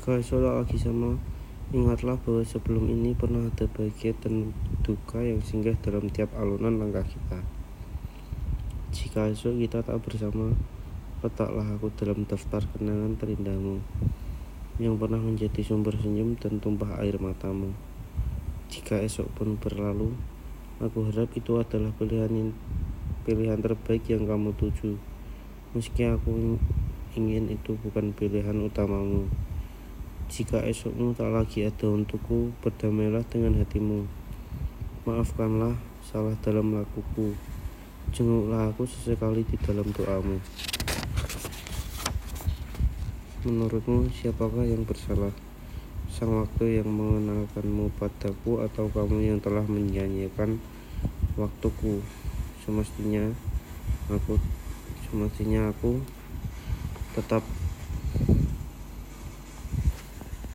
Jika tak lagi sama, ingatlah bahwa sebelum ini pernah ada bahagia dan duka yang singgah dalam tiap alunan langkah kita. Jika esok kita tak bersama, letaklah aku dalam daftar kenangan terindahmu yang pernah menjadi sumber senyum dan tumpah air matamu. Jika esok pun berlalu, aku harap itu adalah pilihan pilihan terbaik yang kamu tuju. Meski aku ingin itu bukan pilihan utamamu. Jika esokmu tak lagi ada untukku, berdamailah dengan hatimu. Maafkanlah salah dalam lakuku. Jenguklah aku sesekali di dalam doamu. Menurutmu, siapakah yang bersalah? Sang waktu yang mengenalkanmu padaku atau kamu yang telah menyanyikan waktuku? Semestinya aku semestinya aku tetap